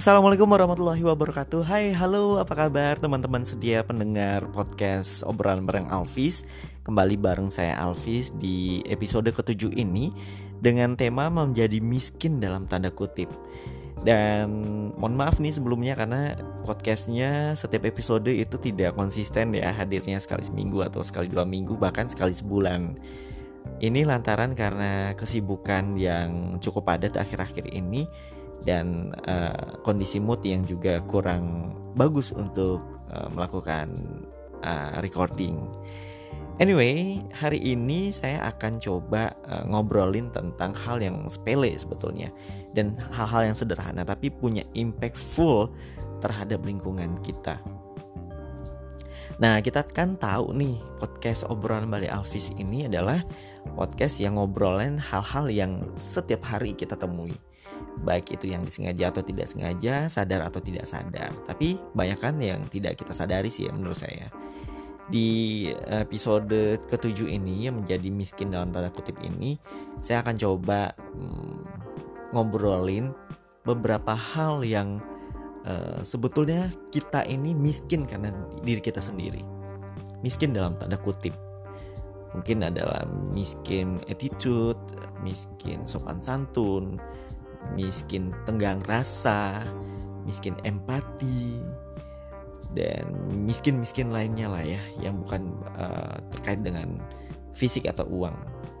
Assalamualaikum warahmatullahi wabarakatuh. Hai halo apa kabar teman-teman sedia pendengar podcast obrolan bareng Alvis Kembali bareng saya Alvis di episode ketujuh ini Dengan tema menjadi miskin dalam tanda kutip. Dan mohon maaf nih sebelumnya karena podcastnya setiap episode itu tidak konsisten ya Hadirnya sekali seminggu atau sekali dua minggu bahkan sekali sebulan. Ini lantaran karena kesibukan yang cukup padat akhir-akhir ini dan uh, kondisi mood yang juga kurang bagus untuk uh, melakukan uh, recording. Anyway, hari ini saya akan coba uh, ngobrolin tentang hal yang sepele sebetulnya dan hal-hal yang sederhana tapi punya impactful terhadap lingkungan kita. Nah, kita kan tahu nih podcast obrolan Bali Alvis ini adalah podcast yang ngobrolin hal-hal yang setiap hari kita temui baik itu yang disengaja atau tidak sengaja, sadar atau tidak sadar. Tapi banyak kan yang tidak kita sadari sih ya menurut saya. Di episode ketujuh ini yang menjadi miskin dalam tanda kutip ini, saya akan coba hmm, ngobrolin beberapa hal yang uh, sebetulnya kita ini miskin karena diri kita sendiri. Miskin dalam tanda kutip. Mungkin adalah miskin attitude, miskin sopan santun, miskin tenggang rasa, miskin empati, dan miskin-miskin lainnya lah ya yang bukan uh, terkait dengan fisik atau uang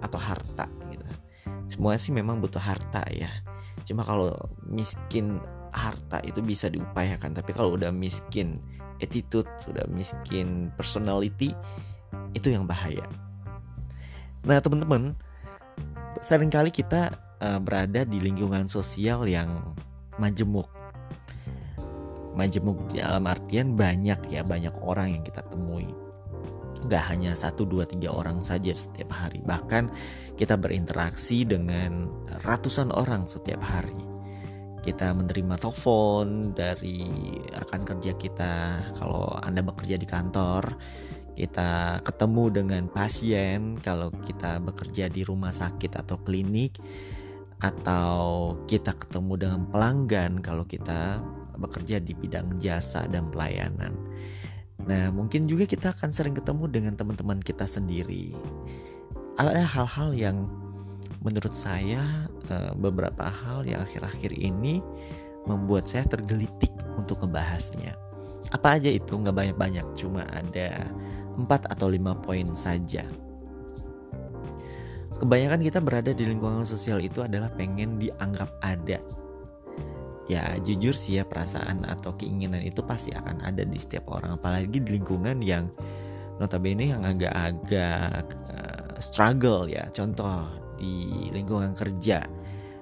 atau harta gitu. Semua sih memang butuh harta ya. Cuma kalau miskin harta itu bisa diupayakan, tapi kalau udah miskin attitude, sudah miskin personality itu yang bahaya. Nah, teman-teman, sering kali kita uh, berada di lingkungan sosial yang majemuk. Majemuk dalam artian banyak ya, banyak orang yang kita temui. Gak hanya satu, dua, tiga orang saja setiap hari. Bahkan kita berinteraksi dengan ratusan orang setiap hari. Kita menerima telepon dari rekan kerja kita. Kalau Anda bekerja di kantor, kita ketemu dengan pasien kalau kita bekerja di rumah sakit atau klinik atau kita ketemu dengan pelanggan kalau kita bekerja di bidang jasa dan pelayanan. Nah, mungkin juga kita akan sering ketemu dengan teman-teman kita sendiri. Ada hal-hal yang menurut saya eh, beberapa hal yang akhir-akhir ini membuat saya tergelitik untuk ngebahasnya. Apa aja itu nggak banyak-banyak, cuma ada 4 atau 5 poin saja kebanyakan kita berada di lingkungan sosial itu adalah pengen dianggap ada. Ya jujur sih ya perasaan atau keinginan itu pasti akan ada di setiap orang apalagi di lingkungan yang notabene yang agak-agak uh, struggle ya. Contoh di lingkungan kerja.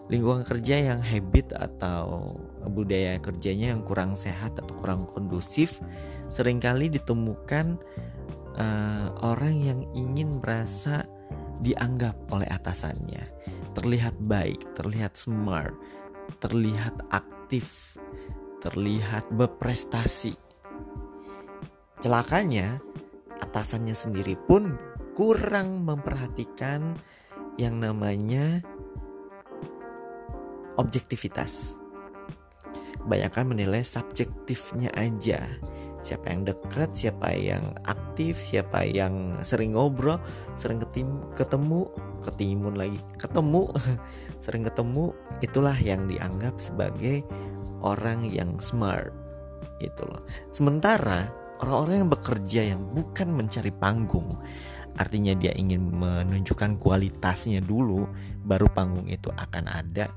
Lingkungan kerja yang habit atau budaya kerjanya yang kurang sehat atau kurang kondusif sering kali ditemukan uh, orang yang ingin merasa dianggap oleh atasannya, terlihat baik, terlihat smart, terlihat aktif, terlihat berprestasi. Celakanya, atasannya sendiri pun kurang memperhatikan yang namanya objektivitas. Kebanyakan menilai subjektifnya aja siapa yang dekat, siapa yang aktif, siapa yang sering ngobrol, sering ketemu, ketemu, ketimun lagi, ketemu, sering ketemu, itulah yang dianggap sebagai orang yang smart. Itu loh. Sementara orang-orang yang bekerja yang bukan mencari panggung, artinya dia ingin menunjukkan kualitasnya dulu, baru panggung itu akan ada.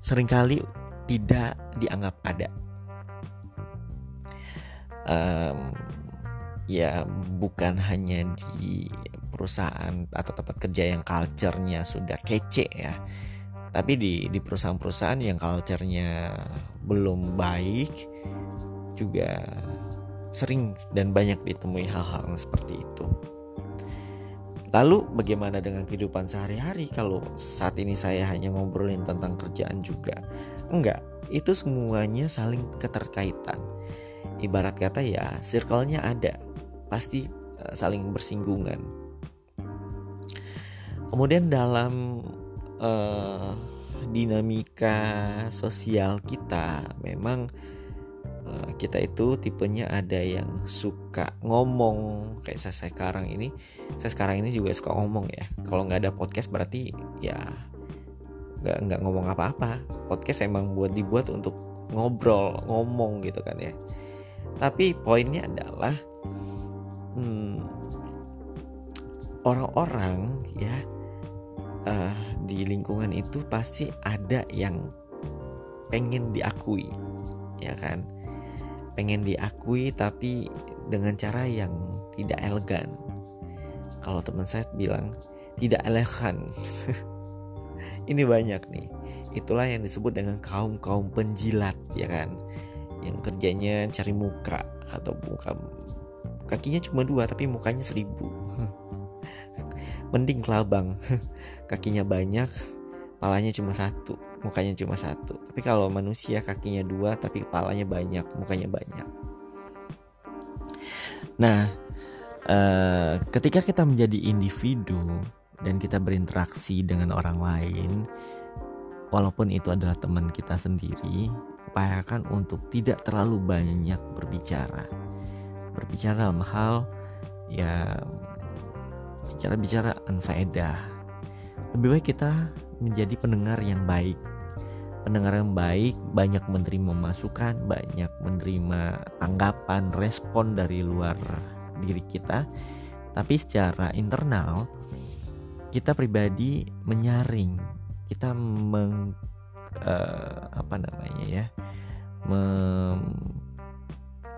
Seringkali tidak dianggap ada um, ya bukan hanya di perusahaan atau tempat kerja yang culture-nya sudah kece ya tapi di di perusahaan-perusahaan yang culture-nya belum baik juga sering dan banyak ditemui hal-hal seperti itu. Lalu bagaimana dengan kehidupan sehari-hari kalau saat ini saya hanya ngobrolin tentang kerjaan juga? Enggak, itu semuanya saling keterkaitan ibarat kata ya circle-nya ada. Pasti uh, saling bersinggungan. Kemudian dalam uh, dinamika sosial kita memang uh, kita itu tipenya ada yang suka ngomong. Kayak saya sekarang ini saya sekarang ini juga suka ngomong ya. Kalau nggak ada podcast berarti ya nggak nggak ngomong apa-apa. Podcast emang buat dibuat untuk ngobrol ngomong gitu kan ya tapi poinnya adalah hmm, orang-orang ya uh, di lingkungan itu pasti ada yang pengen diakui ya kan? Pengen diakui tapi dengan cara yang tidak elegan. Kalau teman saya bilang tidak elegan. Ini banyak nih. Itulah yang disebut dengan kaum kaum penjilat ya kan yang kerjanya cari muka atau muka kakinya cuma dua tapi mukanya seribu. Mending kelabang. Kakinya banyak kepalanya cuma satu mukanya cuma satu. Tapi kalau manusia kakinya dua tapi kepalanya banyak mukanya banyak. Nah uh, ketika kita menjadi individu dan kita berinteraksi dengan orang lain walaupun itu adalah teman kita sendiri upayakan untuk tidak terlalu banyak berbicara. Berbicara dalam hal ya bicara-bicara anfaedah. Lebih baik kita menjadi pendengar yang baik. Pendengar yang baik banyak menerima masukan banyak menerima tanggapan respon dari luar diri kita. Tapi secara internal kita pribadi menyaring kita meng uh, apa namanya ya mem,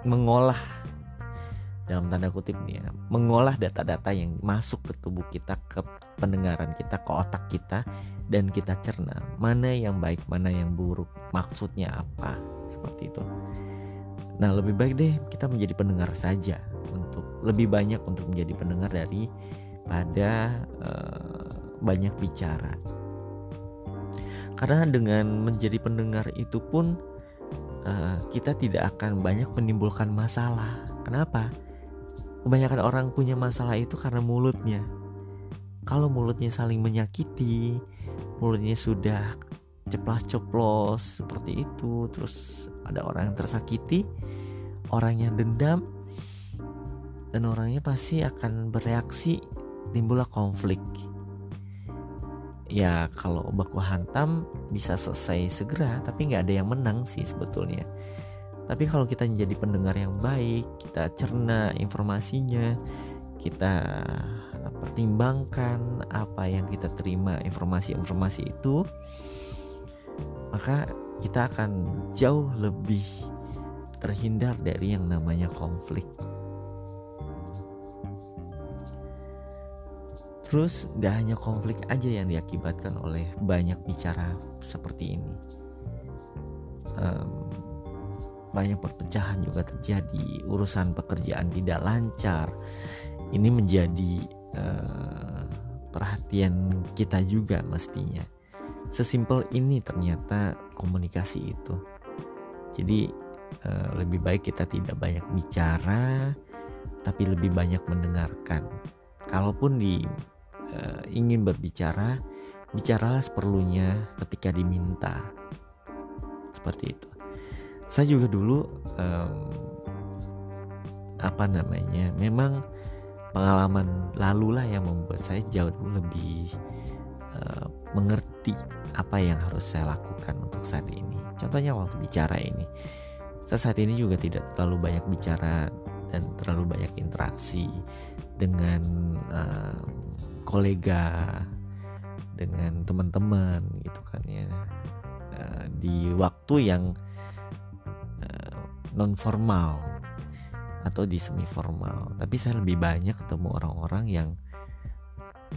mengolah dalam tanda kutip nih ya mengolah data-data yang masuk ke tubuh kita ke pendengaran kita ke otak kita dan kita cerna mana yang baik mana yang buruk maksudnya apa seperti itu nah lebih baik deh kita menjadi pendengar saja untuk lebih banyak untuk menjadi pendengar dari pada uh, banyak bicara. Karena dengan menjadi pendengar itu pun uh, kita tidak akan banyak menimbulkan masalah. Kenapa? Kebanyakan orang punya masalah itu karena mulutnya. Kalau mulutnya saling menyakiti, mulutnya sudah ceplas-ceplos seperti itu, terus ada orang yang tersakiti, orang yang dendam, dan orangnya pasti akan bereaksi timbullah konflik. Ya kalau baku hantam bisa selesai segera tapi nggak ada yang menang sih sebetulnya. Tapi kalau kita menjadi pendengar yang baik, kita cerna informasinya, kita pertimbangkan apa yang kita terima informasi-informasi itu, maka kita akan jauh lebih terhindar dari yang namanya konflik. Terus gak hanya konflik aja yang diakibatkan oleh banyak bicara seperti ini. Um, banyak perpecahan juga terjadi, urusan pekerjaan tidak lancar. Ini menjadi uh, perhatian kita juga mestinya. Sesimpel ini ternyata komunikasi itu. Jadi uh, lebih baik kita tidak banyak bicara, tapi lebih banyak mendengarkan. Kalaupun di uh, ingin berbicara, bicaralah seperlunya ketika diminta. Seperti itu. Saya juga dulu um, apa namanya, memang pengalaman lalu lah yang membuat saya jauh lebih uh, mengerti apa yang harus saya lakukan untuk saat ini. Contohnya waktu bicara ini, saya saat ini juga tidak terlalu banyak bicara dan terlalu banyak interaksi dengan uh, kolega dengan teman-teman gitu kan ya. Uh, di waktu yang eh, non formal atau di semi formal tapi saya lebih banyak ketemu orang-orang yang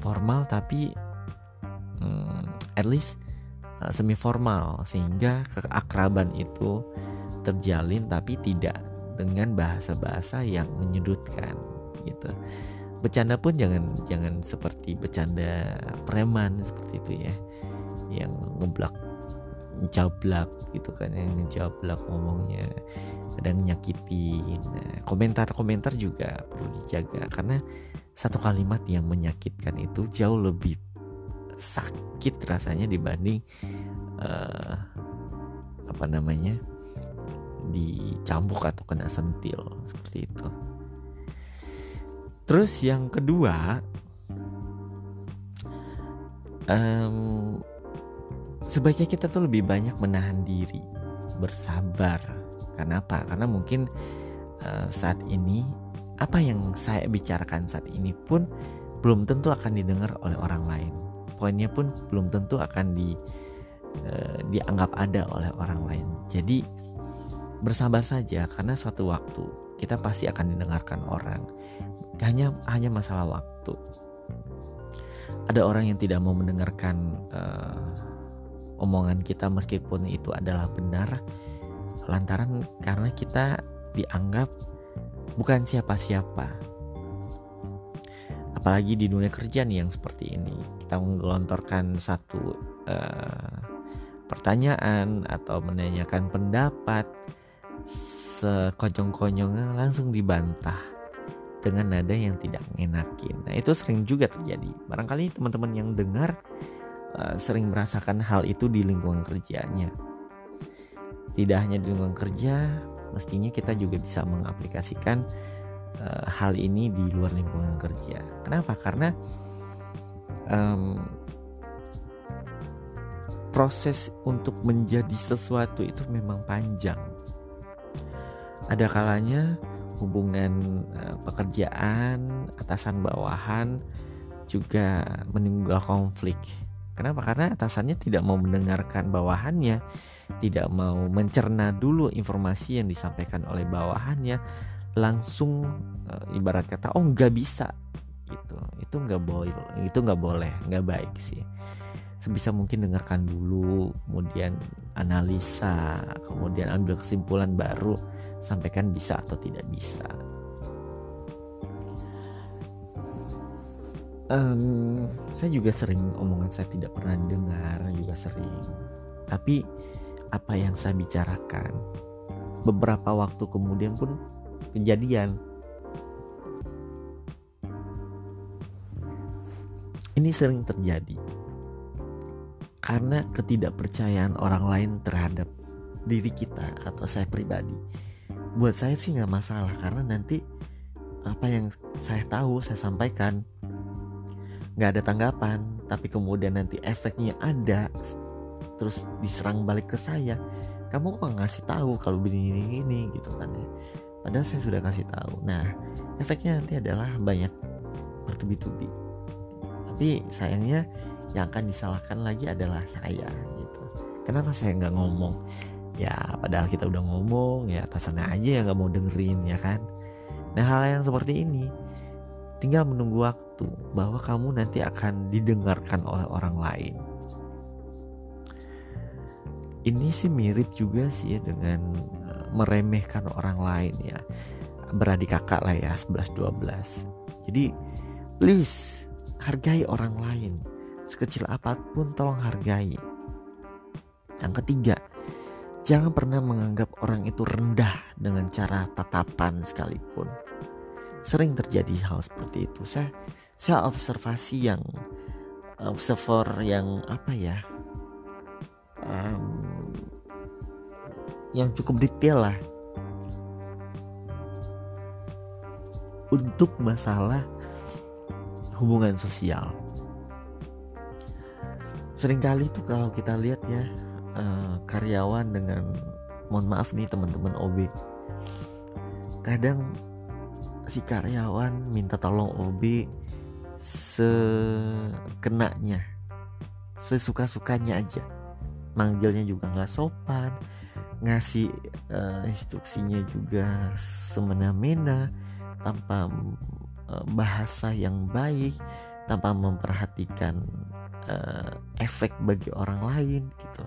formal tapi um, at least uh, semi formal sehingga keakraban itu terjalin tapi tidak dengan bahasa-bahasa yang menyudutkan gitu bercanda pun jangan jangan seperti bercanda preman seperti itu ya yang ngeblak ngejablak gitu kan yang ngejablak ngomongnya kadang nyakitin nah, komentar-komentar juga perlu dijaga karena satu kalimat yang menyakitkan itu jauh lebih sakit rasanya dibanding uh, apa namanya dicambuk atau kena sentil seperti itu. Terus yang kedua, um, sebaiknya kita tuh lebih banyak menahan diri, bersabar. Kenapa? Karena mungkin uh, saat ini apa yang saya bicarakan saat ini pun belum tentu akan didengar oleh orang lain. Poinnya pun belum tentu akan di uh, dianggap ada oleh orang lain. Jadi bersabar saja karena suatu waktu kita pasti akan didengarkan orang. Hanya hanya masalah waktu. Ada orang yang tidak mau mendengarkan uh, omongan kita meskipun itu adalah benar lantaran karena kita dianggap bukan siapa-siapa. Apalagi di dunia kerja nih yang seperti ini, kita menggelontorkan satu uh, pertanyaan atau menanyakan pendapat sekonyong-konyongnya langsung dibantah dengan nada yang tidak mengenakin. Nah itu sering juga terjadi. Barangkali teman-teman yang dengar uh, sering merasakan hal itu di lingkungan kerjanya. Tidak hanya di lingkungan kerja, mestinya kita juga bisa mengaplikasikan uh, hal ini di luar lingkungan kerja. Kenapa? Karena um, proses untuk menjadi sesuatu itu memang panjang. Ada kalanya hubungan uh, pekerjaan atasan bawahan juga menimbulkan konflik. Kenapa? Karena atasannya tidak mau mendengarkan bawahannya tidak mau mencerna dulu informasi yang disampaikan oleh bawahannya langsung e, ibarat kata oh nggak bisa gitu itu nggak boleh itu nggak boleh nggak baik sih sebisa mungkin dengarkan dulu kemudian analisa kemudian ambil kesimpulan baru sampaikan bisa atau tidak bisa um, saya juga sering omongan saya tidak pernah dengar juga sering tapi apa yang saya bicarakan. Beberapa waktu kemudian pun kejadian. Ini sering terjadi karena ketidakpercayaan orang lain terhadap diri kita atau saya pribadi. Buat saya sih nggak masalah karena nanti apa yang saya tahu saya sampaikan nggak ada tanggapan. Tapi kemudian nanti efeknya ada terus diserang balik ke saya. Kamu kok ngasih tahu kalau begini ini gitu kan ya? Padahal saya sudah kasih tahu. Nah efeknya nanti adalah banyak bertubi-tubi. Tapi sayangnya yang akan disalahkan lagi adalah saya gitu. Kenapa saya nggak ngomong? Ya padahal kita udah ngomong ya atasannya aja yang nggak mau dengerin ya kan? Nah hal yang seperti ini tinggal menunggu waktu bahwa kamu nanti akan didengarkan oleh orang lain. Ini sih mirip juga sih dengan uh, meremehkan orang lain ya. Beradik kakak lah ya 11-12 jadi please hargai orang lain sekecil apa pun tolong hargai. Yang ketiga jangan pernah menganggap orang itu rendah dengan cara tatapan sekalipun. Sering terjadi hal seperti itu. Saya saya observasi yang observer yang apa ya? Um, yang cukup detail lah. Untuk masalah hubungan sosial. Seringkali tuh kalau kita lihat ya uh, karyawan dengan mohon maaf nih teman-teman OB kadang si karyawan minta tolong OB sekenanya sesuka-sukanya aja. Manggilnya juga nggak sopan ngasih uh, instruksinya juga semena-mena tanpa uh, bahasa yang baik tanpa memperhatikan uh, efek bagi orang lain gitu.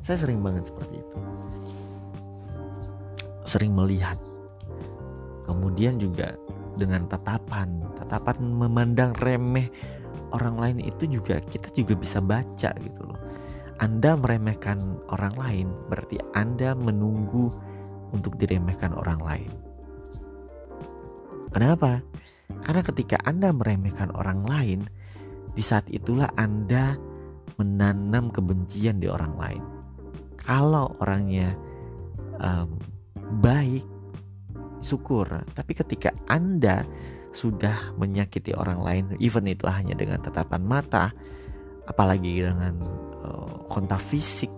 Saya sering banget seperti itu. Sering melihat. Kemudian juga dengan tatapan. Tatapan memandang remeh orang lain itu juga kita juga bisa baca gitu loh. Anda meremehkan orang lain, berarti Anda menunggu untuk diremehkan orang lain. Kenapa? Karena ketika Anda meremehkan orang lain, di saat itulah Anda menanam kebencian di orang lain. Kalau orangnya um, baik, syukur. Tapi ketika Anda sudah menyakiti orang lain, even itu hanya dengan tatapan mata, apalagi dengan uh, kontak fisik,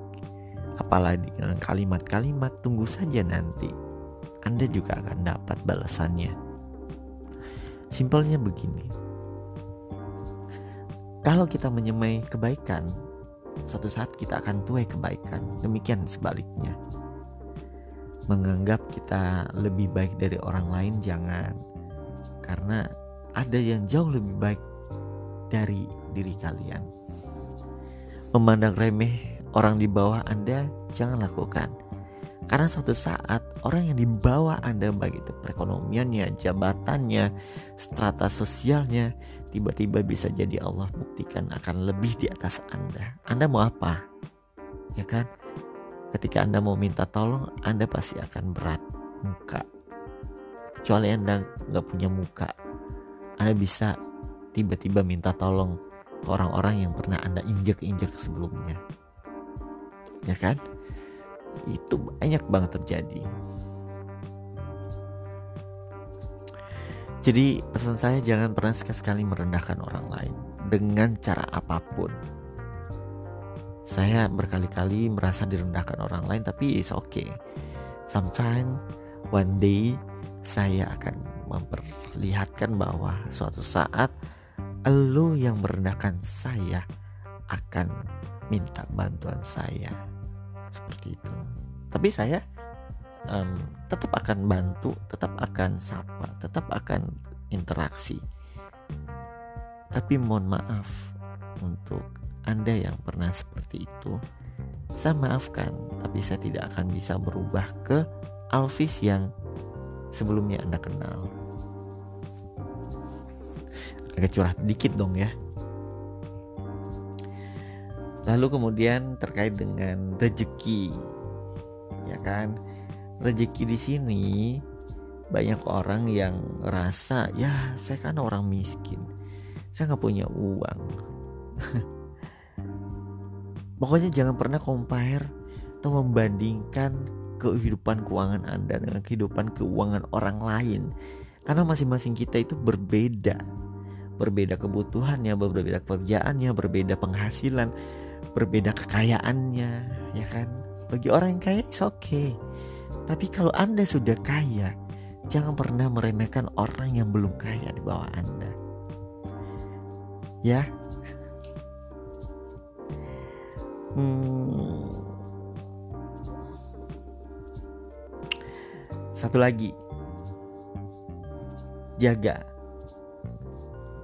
apalagi dengan kalimat-kalimat, tunggu saja nanti. Anda juga akan dapat balasannya. Simpelnya begini. Kalau kita menyemai kebaikan, suatu saat kita akan tuai kebaikan. Demikian sebaliknya. Menganggap kita lebih baik dari orang lain jangan. Karena ada yang jauh lebih baik dari diri kalian. Memandang remeh orang di bawah Anda jangan lakukan. Karena suatu saat orang yang di bawah Anda baik itu perekonomiannya, jabatannya, strata sosialnya tiba-tiba bisa jadi Allah buktikan akan lebih di atas Anda. Anda mau apa? Ya kan? ketika Anda mau minta tolong, Anda pasti akan berat muka. Kecuali Anda nggak punya muka, Anda bisa tiba-tiba minta tolong ke orang-orang yang pernah Anda injek-injek sebelumnya. Ya kan? Itu banyak banget terjadi. Jadi pesan saya jangan pernah sekali-sekali merendahkan orang lain dengan cara apa pun saya berkali-kali merasa direndahkan orang lain tapi it's okay. Sometimes one day saya akan memperlihatkan bahwa suatu saat lo yang merendahkan saya akan minta bantuan saya seperti itu. Tapi saya um, tetap akan bantu, tetap akan sapa, tetap akan interaksi. Tapi mohon maaf untuk anda yang pernah seperti itu, saya maafkan, tapi saya tidak akan bisa berubah ke Alvis yang sebelumnya Anda kenal. Agak curah dikit dong ya. Lalu kemudian terkait dengan rezeki, ya kan? Rezeki di sini banyak orang yang rasa ya saya kan orang miskin, saya nggak punya uang. Pokoknya jangan pernah compare atau membandingkan kehidupan keuangan Anda dengan kehidupan keuangan orang lain. Karena masing-masing kita itu berbeda. Berbeda kebutuhannya, berbeda pekerjaannya, berbeda penghasilan, berbeda kekayaannya, ya kan? Bagi orang yang kaya is okay. Tapi kalau Anda sudah kaya, jangan pernah meremehkan orang yang belum kaya di bawah Anda. Ya, Hmm. Satu lagi. Jaga.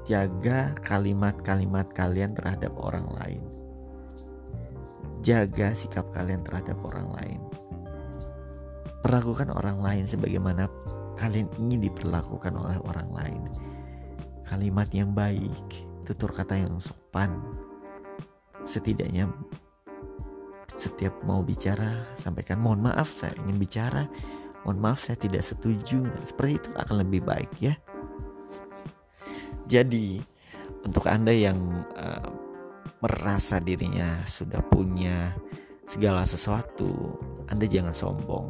Jaga kalimat-kalimat kalian terhadap orang lain. Jaga sikap kalian terhadap orang lain. Perlakukan orang lain sebagaimana kalian ingin diperlakukan oleh orang lain. Kalimat yang baik, tutur kata yang sopan, setidaknya setiap mau bicara sampaikan mohon maaf saya ingin bicara. Mohon maaf saya tidak setuju. Seperti itu akan lebih baik ya. Jadi untuk anda yang uh, merasa dirinya sudah punya segala sesuatu anda jangan sombong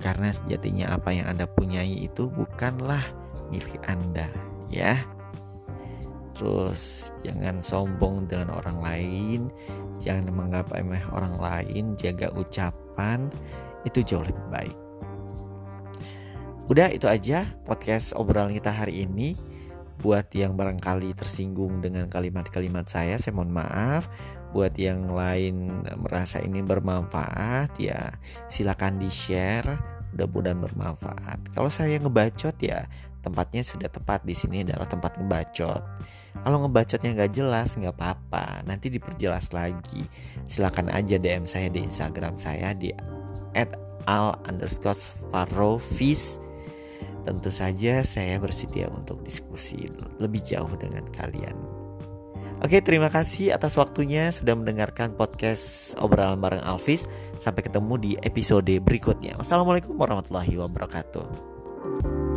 karena sejatinya apa yang anda punyai itu bukanlah milik anda ya. Terus jangan sombong dengan orang lain jangan menganggap emeh orang lain jaga ucapan itu jauh lebih baik. Udah itu aja podcast obrolan kita hari ini. Buat yang barangkali tersinggung dengan kalimat-kalimat saya saya mohon maaf buat yang lain merasa ini bermanfaat ya silakan di share mudah-mudahan bermanfaat kalau saya ngebacot ya tempatnya sudah tepat di sini adalah tempat ngebacot kalau ngebacotnya nggak jelas nggak apa-apa, nanti diperjelas lagi. Silahkan aja DM saya di Instagram saya di @al underscore farovis. Tentu saja saya bersedia untuk diskusi lebih jauh dengan kalian. Oke, terima kasih atas waktunya sudah mendengarkan podcast obrolan bareng Alvis. Sampai ketemu di episode berikutnya. Wassalamualaikum warahmatullahi wabarakatuh.